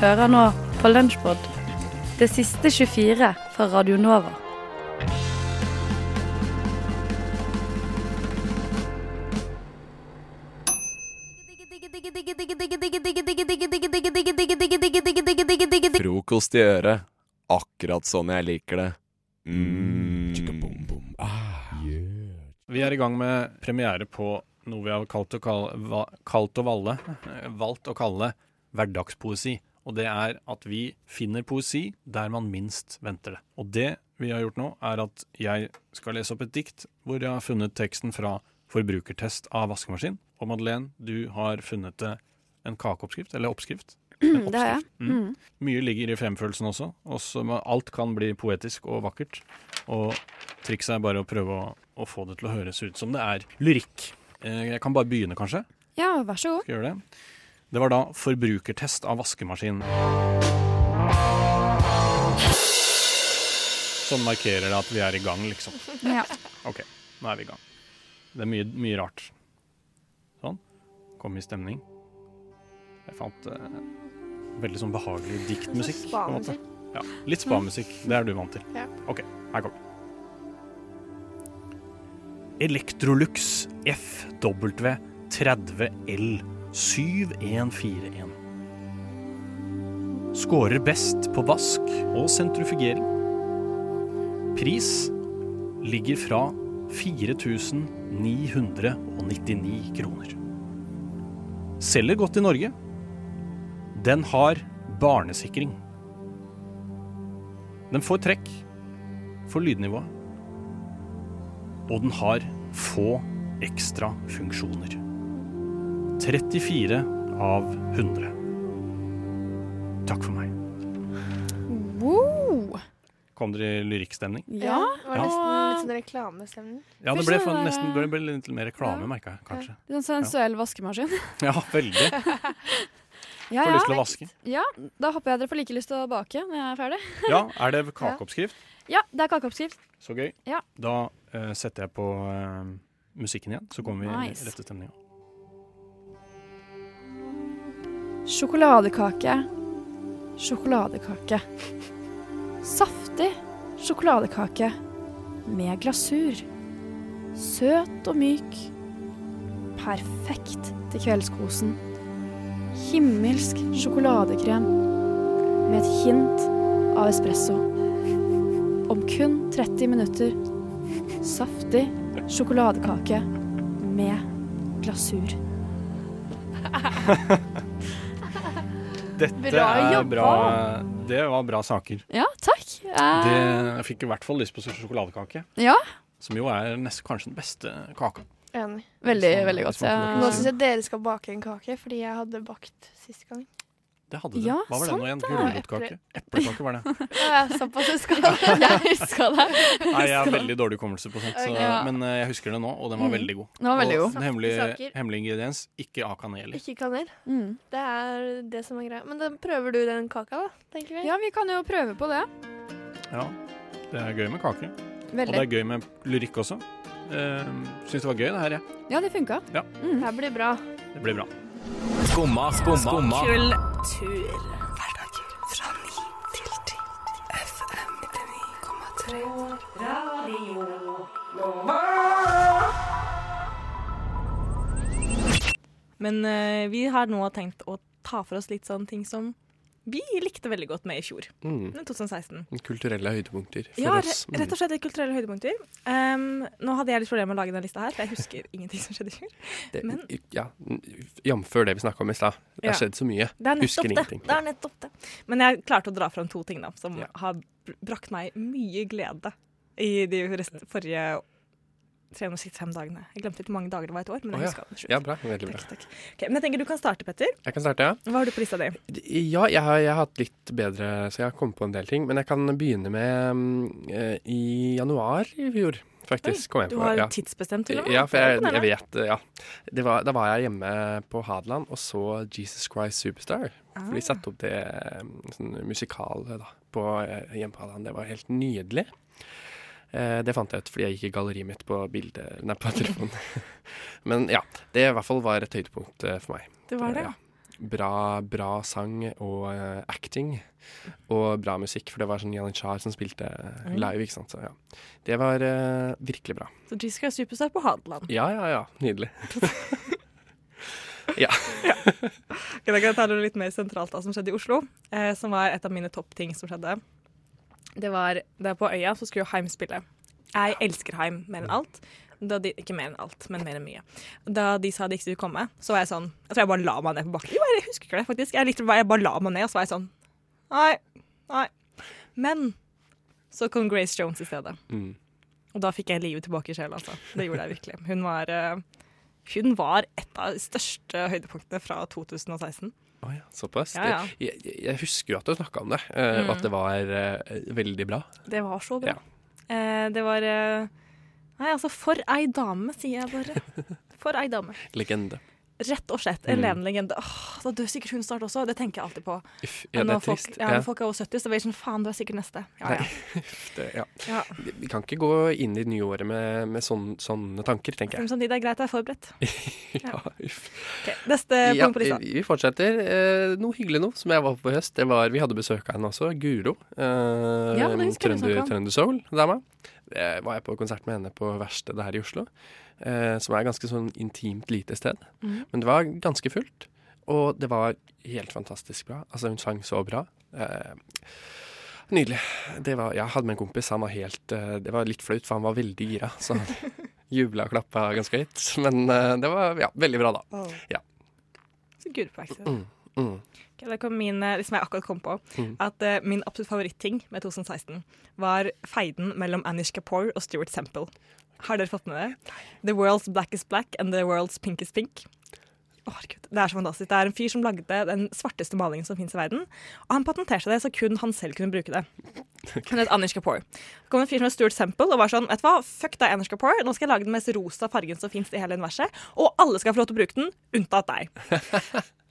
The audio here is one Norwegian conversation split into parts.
Hører nå på Lunsjpod, det siste 24 fra Radio Nova. Frokost i øret. Akkurat sånn jeg liker det. Mm. Vi er i gang med premiere på noe vi har kalt å, kalle, kalt å valle, eh, valgt å kalle hverdagspoesi. Og det er at vi finner poesi der man minst venter det. Og det vi har gjort nå, er at jeg skal lese opp et dikt hvor jeg har funnet teksten fra Forbrukertest av vaskemaskin. Og Madeleine, du har funnet en kakeoppskrift, eller oppskrift. Det har jeg. Mm. Mm. Mye ligger i fremførelsen også. også. Alt kan bli poetisk og vakkert. Og trikset er bare å prøve å, å få det til å høres ut som det er lyrikk. Eh, Jeg kan bare begynne, kanskje. Ja, vær så god. Skal jeg gjøre det? Det var da forbrukertest av vaskemaskin. Sånn markerer det at vi er i gang, liksom. Ja. OK, nå er vi i gang. Det er mye, mye rart. Sånn. Kom i stemning. Jeg fant eh, veldig sånn behagelig diktmusikk. på en måte. Ja, litt spamusikk. Det er du vant til. Ja. OK, her kommer. Electrolux FW30L 7141. Skårer best på vask og sentrifugering. Pris ligger fra 4999 kroner. Selger godt i Norge. Den har barnesikring. Den får trekk for lydnivået. Og den har få ekstra funksjoner. 34 av 100. Takk for meg. Wow. Kom dere i lyrikkstemning? Ja. Det var nesten litt sånn reklamestemning. Ja, det ble, for, nesten, det- ble, litt mer reklame, Ja. merka jeg kanskje. Litt sånn sensuell vaskemaskin. Ja, veldig. Ja, Får ja. lyst til å vaske. ja, da håper jeg dere får like lyst til å bake når jeg er ferdig. Ja, er det kakeoppskrift? Ja, det er kakeoppskrift. Så gøy. Ja. Da uh, setter jeg på uh, musikken igjen, så kommer vi i Nice. rette stemninga. Sjokoladekake. Sjokoladekake. Saftig sjokoladekake med glasur. Søt og myk. Perfekt til kveldskosen. Himmelsk sjokoladekrem med et hint av espresso. Om kun 30 minutter. Saftig sjokoladekake med glasur. Dette Bra er jobba! bra Det var bra saker. Ja, takk. Uh... Det, jeg fikk i hvert fall lyst på sjokoladekake. Ja. Som jo er nest, kanskje den beste kaka. Enig. Veldig, Så- veldig godt. Nå syns jeg dere skal bake en kake, fordi jeg hadde bakt sist gang. Det hadde du. Ja, Hva var det nå igjen? det. Gulrotkake? Eplekake var det. Ja, Såpass husker jeg. Jeg huska det. Nei, jeg har veldig dårlig hukommelse på sånt, så, Ja. men eh, jeg husker det nå, og den var Mm. veldig god. Den var veldig god. Og hemmelige, hemmelig, ingrediens, ikke av kanel. Ikke kanel. Mm. Det er det som er greia. Men da prøver du den kaka, da? tenker vi. Ja, vi kan jo prøve på det. Ja, det er gøy med kake. Og det er gøy med lyrikk også. Uh, Syns det var gøy, det her, jeg. Ja, det funka. Det her blir bra. Det blir bra. Skumma, skumma, skumma. Men uh, vi har nå tenkt å ta for oss litt sånne ting som vi likte veldig godt med i fjor, Mm. 2016. Kulturelle høydepunkter for Ja, oss. re- rett og slett kulturelle høydepunkter. Um, nå hadde jeg litt problemer med å lage denne lista her, for jeg husker ingenting som skjedde i fjor. Det, men- ja, Jf. det vi snakka om i stad. Det har Ja. skjedd så mye. Er Husker det. ingenting. det er nettopp det. Men jeg klarte å dra fram to ting da, som Ja. har brakt meg mye glede i de forrige forrige 365 dagene. Jeg glemte ikke hvor mange dager det var et år, men jeg husker det. Ja, bra. Veldig bra. Takk, takk. Okay, men jeg tenker du kan starte, Petter. Jeg kan starte, ja. Hva har du på lista di? Ja, jeg har, jeg har hatt litt bedre, så jeg har kommet på en del ting. Men jeg kan begynne med eh, i januar i fjor, faktisk. kom jeg Du har ja. tidsbestemt til og med. Ja, for jeg, jeg vet ja. Det var, Da var jeg hjemme på Hadeland og så Jesus Christ Superstar. For de Ah. satte opp det mm, sånn musikal da, på, eh, hjemme på Hadeland. Det var helt nydelig. Eh, det fant jeg ut fordi jeg gikk i galleriet mitt på bildet, nei, på telefonen. Men ja, det i hvert fall var et høydepunkt eh, for meg. Det var det, Ja. ja. bra, bra sang og uh, acting. Og bra musikk, for det var sånn Janitsjar som spilte Mm. live. ikke sant? Så ja. Det var uh, virkelig bra. Så Jessica er superstar på Hadeland. Ja, ja, ja. Nydelig. Ja. Da kan jeg ta det litt mer sentralt da, som skjedde i Oslo, eh, som var et av mine toppting som skjedde. Det var der på øya så skulle jo Heim spille. Jeg elsker Heim mer enn alt. Da de, ikke mer enn alt, men mer enn mye. Da de sa de ikke skulle komme, så var jeg sånn Jeg tror jeg bare la meg ned på bakken. Jo, jeg husker ikke det, faktisk. Jeg, likte, jeg bare la meg ned, og så var jeg sånn Nei. Nei. Men så kom Grace Jones i stedet. Mm. Og da fikk jeg livet tilbake i sjela, altså. Det gjorde jeg virkelig. Hun var, eh, hun var et av de største høydepunktene fra 2016. Å ja, såpass. Ja, ja. Jeg, jeg husker jo at du snakka om det, eh, og Mm. at det var uh, veldig bra. Det var så bra. Eh, det var uh, Nei, altså, for ei dame, sier jeg bare. For ei dame. Legende. Rett og slett. En Mm. levende legende. Åh, da dør sikkert hun snart også. Det tenker jeg alltid på. Uff, ja, det når folk, trist. ja, Ja, når folk er over 70, så vet jeg sånn Faen, du er sikkert neste. Ja, ja. det, ja. ja. Vi- kan ikke gå inn i det nye året med, med sånn, sånne tanker, tenker Men jeg. samtidig er det greit å være forberedt. Ja, uff. Ok, Neste Ja, punkt på lista. vi fortsetter. Eh, noe hyggelig nå som jeg var på i høst. Det var, vi hadde besøk av henne også, Guro. Eh, Ja, du Trønder. Trønder var jeg på konsert med henne på Verkstedet her i Oslo. Eh, som er ganske sånn intimt lite sted. Mm. Men det var ganske fullt. Og det var helt fantastisk bra. Altså, hun sang så bra. Eh, nydelig. Det var, jeg hadde med en kompis. Han var helt eh, Det var litt flaut, for han var veldig gira. Så han jubla og klappa ganske høyt. Men eh, det var ja, veldig bra, da. Ja. Så good practice. Mm, mm. Okay, det kom min, liksom jeg akkurat kom på, mm. at uh, min absolutt favoritting med 2016 var feiden mellom Anish Kapoor og Stuart Semple. Har dere fått med det? The world's black is black and the world's pink is pink. Oh, Gud, Det er så fantastisk. Det er en fyr som lagde den svarteste malingen som fins i verden. Og han patenterte det så kun han selv kunne bruke det. Han het Anish Kapoor. Så kom en fyr som het Stuart Semple og var sånn Vet du hva, fuck deg, Anish Kapoor. Nå skal jeg lage den mest rosa fargen som fins i hele universet. Og alle skal få lov til å bruke den, unntatt deg.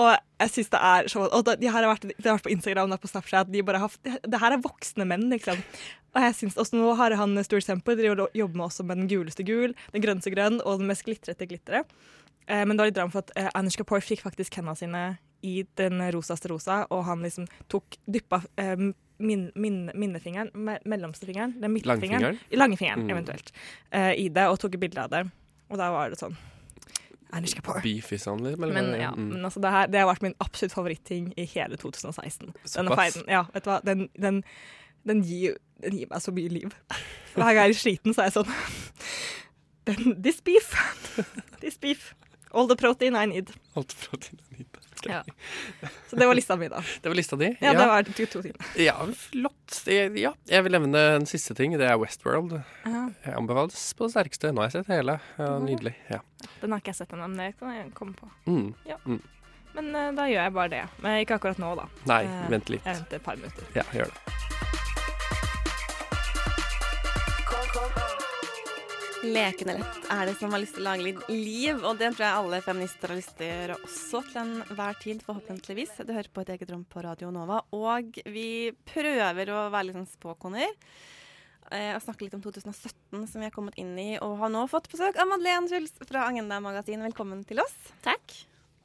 Og jeg synes det er så Og de har vært, de har vært på Instagram og på Snapchat. De bare har, det, det her er voksne menn, liksom. Og jeg synes også Nå har han Stuart Semper jobber med også med den guleste gul, den grønneste grønn og den mest glitrete glitteret. Eh, men det var litt drama for at eh, Anders Kapoor fikk faktisk hendene sine i den rosaste rosa, og han liksom tok dyppa eh, min, min, minnefingeren, me, mellomste fingeren, den midtfingeren, Langfingeren. langfingeren Mm. eventuelt, eh, i det, og tok et bilde av det. Og da var det sånn Sånn, eller? Men, ja, Mm. men altså det, her, det har vært min absolutt favoritting i hele 2016. Denne feiden. Ja, vet du hva? Den, den, den, gir, den gir meg så mye liv. Hver gang jeg er sliten, så er jeg sånn den, This beef. This beef. All the protein I need. Lite. Ok. Ja. Så det var lista mi, da. Det var lista di? Ja, det var to, to timer. ja, flott. Ja. Jeg vil nevne en siste ting. Det er Westworld. Ja, Jeg anbefales på det sterkeste. Nå har jeg sett hele. Ja, nydelig. Ja. den har ikke jeg sett ennå, men det kan jeg komme på. Mm. Men uh, da gjør jeg bare det. Men ikke akkurat nå, da. Nei, Eh, vent litt. Jeg venter et par minutter. Ja, gjør det. Lekende lett er det som har lyst til å lage litt liv, og det tror jeg alle feminister har lyst til å gjøre også til enhver tid, forhåpentligvis. Du hører på et eget rom på Radio Nova, og vi prøver å være litt sånn spåkoner. eh, Og snakke litt om 2017 som vi har kommet inn i, og har nå fått besøk av Madeleine Schulz fra Agenda Magasin. Velkommen til oss. Takk.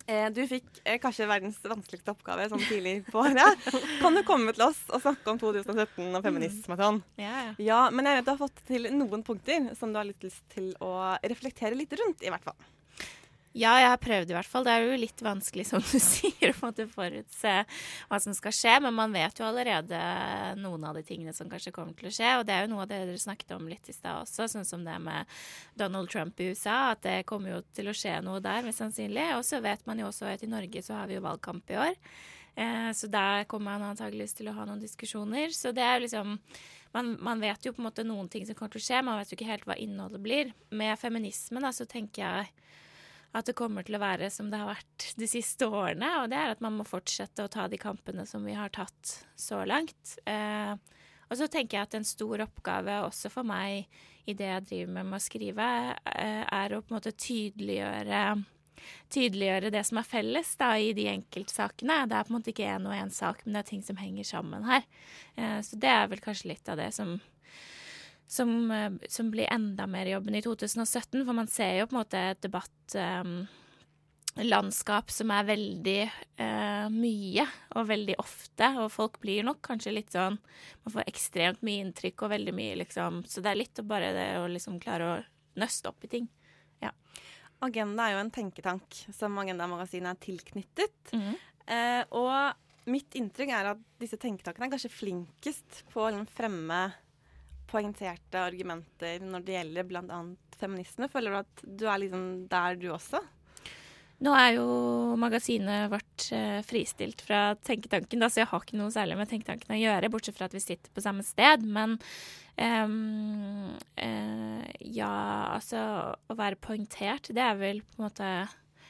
Eh, Du fikk eh, kanskje verdens vanskeligste oppgave sånn tidlig på året. Kan du komme til oss og snakke om 2017 og feminisme og sånn? Ja, ja. Ja, men jeg vet du har fått til noen punkter som du har litt lyst til å reflektere litt rundt, i hvert fall. Ja, jeg har prøvd i hvert fall. Det er jo litt vanskelig, som du sier, å forutse hva som skal skje. Men man vet jo allerede noen av de tingene som kanskje kommer til å skje. Og det er jo noe av det dere snakket om litt i stad også, sånn som det med Donald Trump i USA. At det kommer jo til å skje noe der, mest sannsynlig. Og så vet man jo også at i Norge så har vi jo valgkamp i år. Eh, så der kommer han antageligvis til å ha noen diskusjoner. Så det er jo liksom man, man vet jo på en måte noen ting som kommer til å skje, man vet jo ikke helt hva innholdet blir. Med feminisme da, så tenker jeg at det kommer til å være som det har vært de siste årene. Og det er at man må fortsette å ta de kampene som vi har tatt så langt. Eh, og så tenker jeg at en stor oppgave også for meg i det jeg driver med med å skrive, eh, er å på en måte tydeliggjøre Tydeliggjøre det som er felles da, i de enkeltsakene. Det er på en måte ikke én og én sak, men det er ting som henger sammen her. Eh, så det er vel kanskje litt av det som som, eh, som blir enda mer jobben i 2017. For man ser jo på en måte et debattlandskap um, som er veldig eh, mye og veldig ofte, og folk blir nok kanskje litt sånn Man får ekstremt mye inntrykk og veldig mye, liksom. Så det er litt å bare det å liksom klare å nøste opp i ting. Agenda er jo en tenketank som Agenda-magasinet er tilknyttet. Mhm. Eh, og mitt inntrykk er at disse tenketankene er kanskje flinkest på å fremme poengterte argumenter når det gjelder bl.a. feminisme. Føler du at du er liksom der, du også? Nå er jo magasinet vårt eh, fristilt fra Tenketanken, da, så jeg har ikke noe særlig med Tenketanken å gjøre, bortsett fra at vi sitter på samme sted. Men um, uh, ja, altså Å være poengtert, det er vel på en måte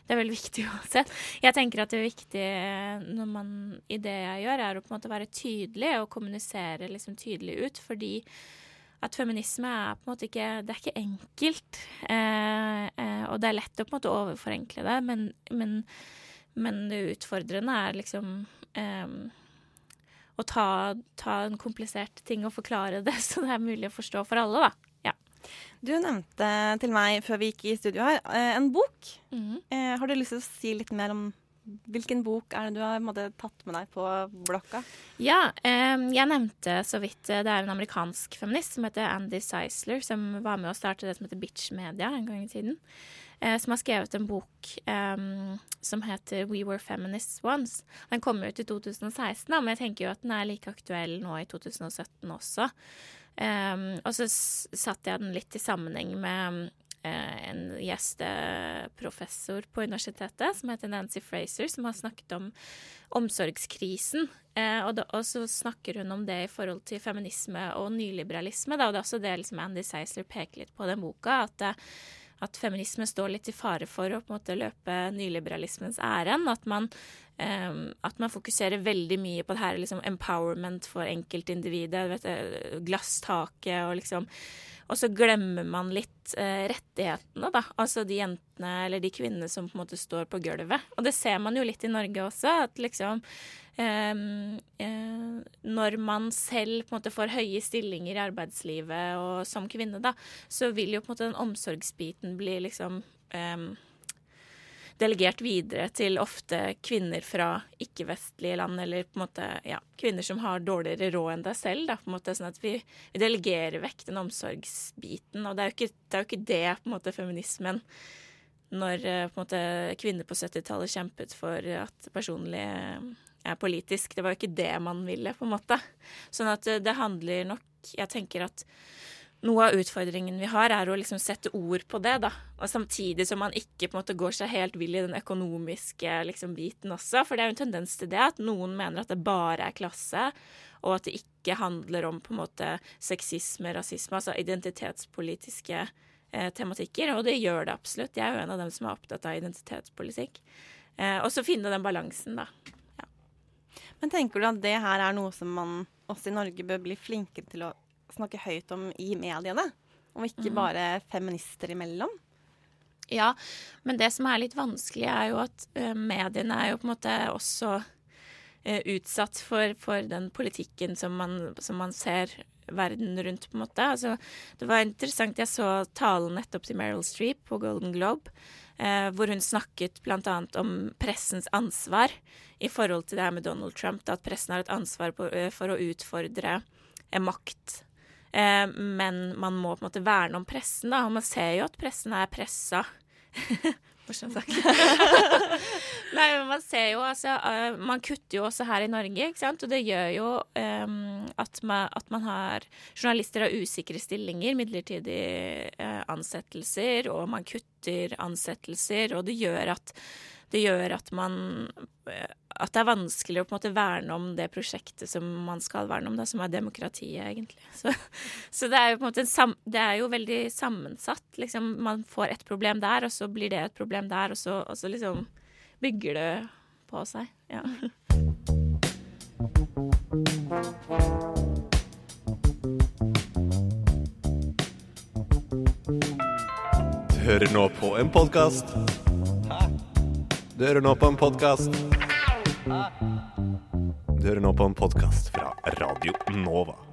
det er vel viktig uansett. Jeg tenker at det er viktig eh, når man, i det jeg gjør, er å på en måte være tydelig og kommunisere liksom tydelig ut. Fordi at feminisme er på en måte ikke Det er ikke enkelt. Eh, eh, og det er lett å på en måte overforenkle det, men, men, men det utfordrende er liksom eh, å ta, ta en komplisert ting og forklare det så det er mulig å forstå for alle, da. Du nevnte til meg før vi gikk i studio her, eh, en bok. Mhm. Eh, har du lyst til å si litt mer om hvilken bok er det du har måtte, tatt med deg på blokka? Ja, um, jeg nevnte så vidt eh, det er en amerikansk feminist som heter Andy Seisler, som var med å starte det som heter Bitch Media en gang i tiden. Uh, som har skrevet en bok um, som heter We Were Feminists Once. Den kom ut i 2016, da, men jeg tenker jo at den er like aktuell nå i 2017 også. Um, og så satte jeg den litt i sammenheng med en gjesteprofessor på universitetet som heter Nancy Fraser, som har snakket om omsorgskrisen. Eh, og, da, og så snakker hun om det i forhold til feminisme og nyliberalisme. Da, og det er også det liksom Andy Seisler peker litt på den boka. at det, at feminisme står litt i fare for å på en måte løpe nyliberalismens ærend. At eh, at man fokuserer veldig mye på det her liksom empowerment for enkeltindividet. Glasstaket og liksom Og så glemmer man litt eh, rettighetene, da. Altså de jentene eller de kvinnene som på en måte står på gulvet. Og det ser man jo litt i Norge også, at liksom eh, eh, Når man selv på en måte får høye stillinger i arbeidslivet og som kvinne, da, så vil jo på en måte den omsorgsbiten bli liksom eh, delegert videre til ofte kvinner fra ikke-vestlige land, eller på en måte ja, kvinner som har dårligere råd enn deg selv. Da, på en måte, sånn at vi, vi delegerer vekk den omsorgsbiten. Og det er jo ikke det, jo ikke det på en måte, feminismen når eh, på en måte, kvinner på 70-tallet kjempet for at personlig eh, er politisk. Det var jo ikke det man ville, på en måte. Sånn at eh, det handler nok Jeg tenker at noe av utfordringen vi har, er å liksom sette ord på det, da. Og samtidig som man ikke på en måte går seg helt vill i den økonomiske liksom, biten også. For det er jo en tendens til det at noen mener at det bare er klasse, og at det ikke handler om på en måte sexisme, rasisme, altså identitetspolitiske eh, tematikker. Og det gjør det absolutt. Jeg er jo en av dem som er opptatt av identitetspolitikk. Eh, og så finne den balansen, da. Men tenker du at det her er noe som man også i Norge bør bli flinkere til å snakke høyt om i mediene? Og ikke bare feminister imellom? Ja, men det som er litt vanskelig, er jo at eh, mediene er jo på en måte også eh, utsatt for, for den politikken som man, som man ser verden rundt, på en måte. Altså, det var interessant, jeg så talen nettopp til Meryl Streep på Golden Globe, eh, hvor hun snakket annet om pressens ansvar i forhold til det her med Donald Trump, da, at pressen har et ansvar på, for å utfordre makt. Eh, men man må på en måte verne om pressen, da, og man ser jo at pressen er pressa. Morsomt sagt. Nei, men man ser jo altså eh, Man kutter jo også her i Norge, ikke sant. Og det gjør jo um, at, man, at man har Journalister har usikre stillinger, midlertidige uh, ansettelser, og man kutter ansettelser, og det gjør at det gjør at man eh, At det er vanskelig å på en måte verne om det prosjektet som man skal verne om, da, som er demokratiet, egentlig. Så, så det er jo på en måte en sam, Det er jo veldig sammensatt. Liksom, man får et problem der, og så blir det et problem der, og så, og så liksom bygger det på seg. Ja. Du hører nå på en podkast. Du hører nå på en podkast. Du hører nå på en podkast fra Radio Nova.